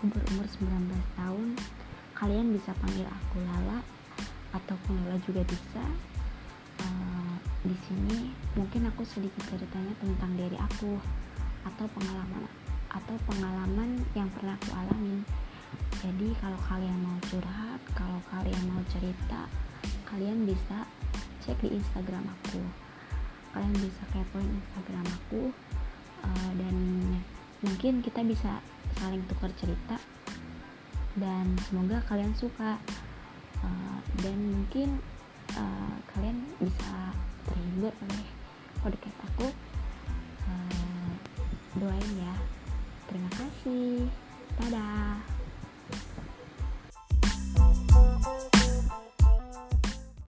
berumur 19 tahun kalian bisa panggil aku Lala ataupun Lala juga bisa. Uh, di sini mungkin aku sedikit ceritanya tentang diri aku atau pengalaman atau pengalaman yang pernah aku alami. Jadi kalau kalian mau curhat kalau kalian mau cerita kalian bisa cek di instagram aku. Kalian bisa kepoin instagram aku uh, dan mungkin kita bisa saling tukar cerita dan semoga kalian suka. Uh, dan mungkin uh, kalian bisa terhibur oleh podcast aku. Uh, doain ya. Terima kasih. Dadah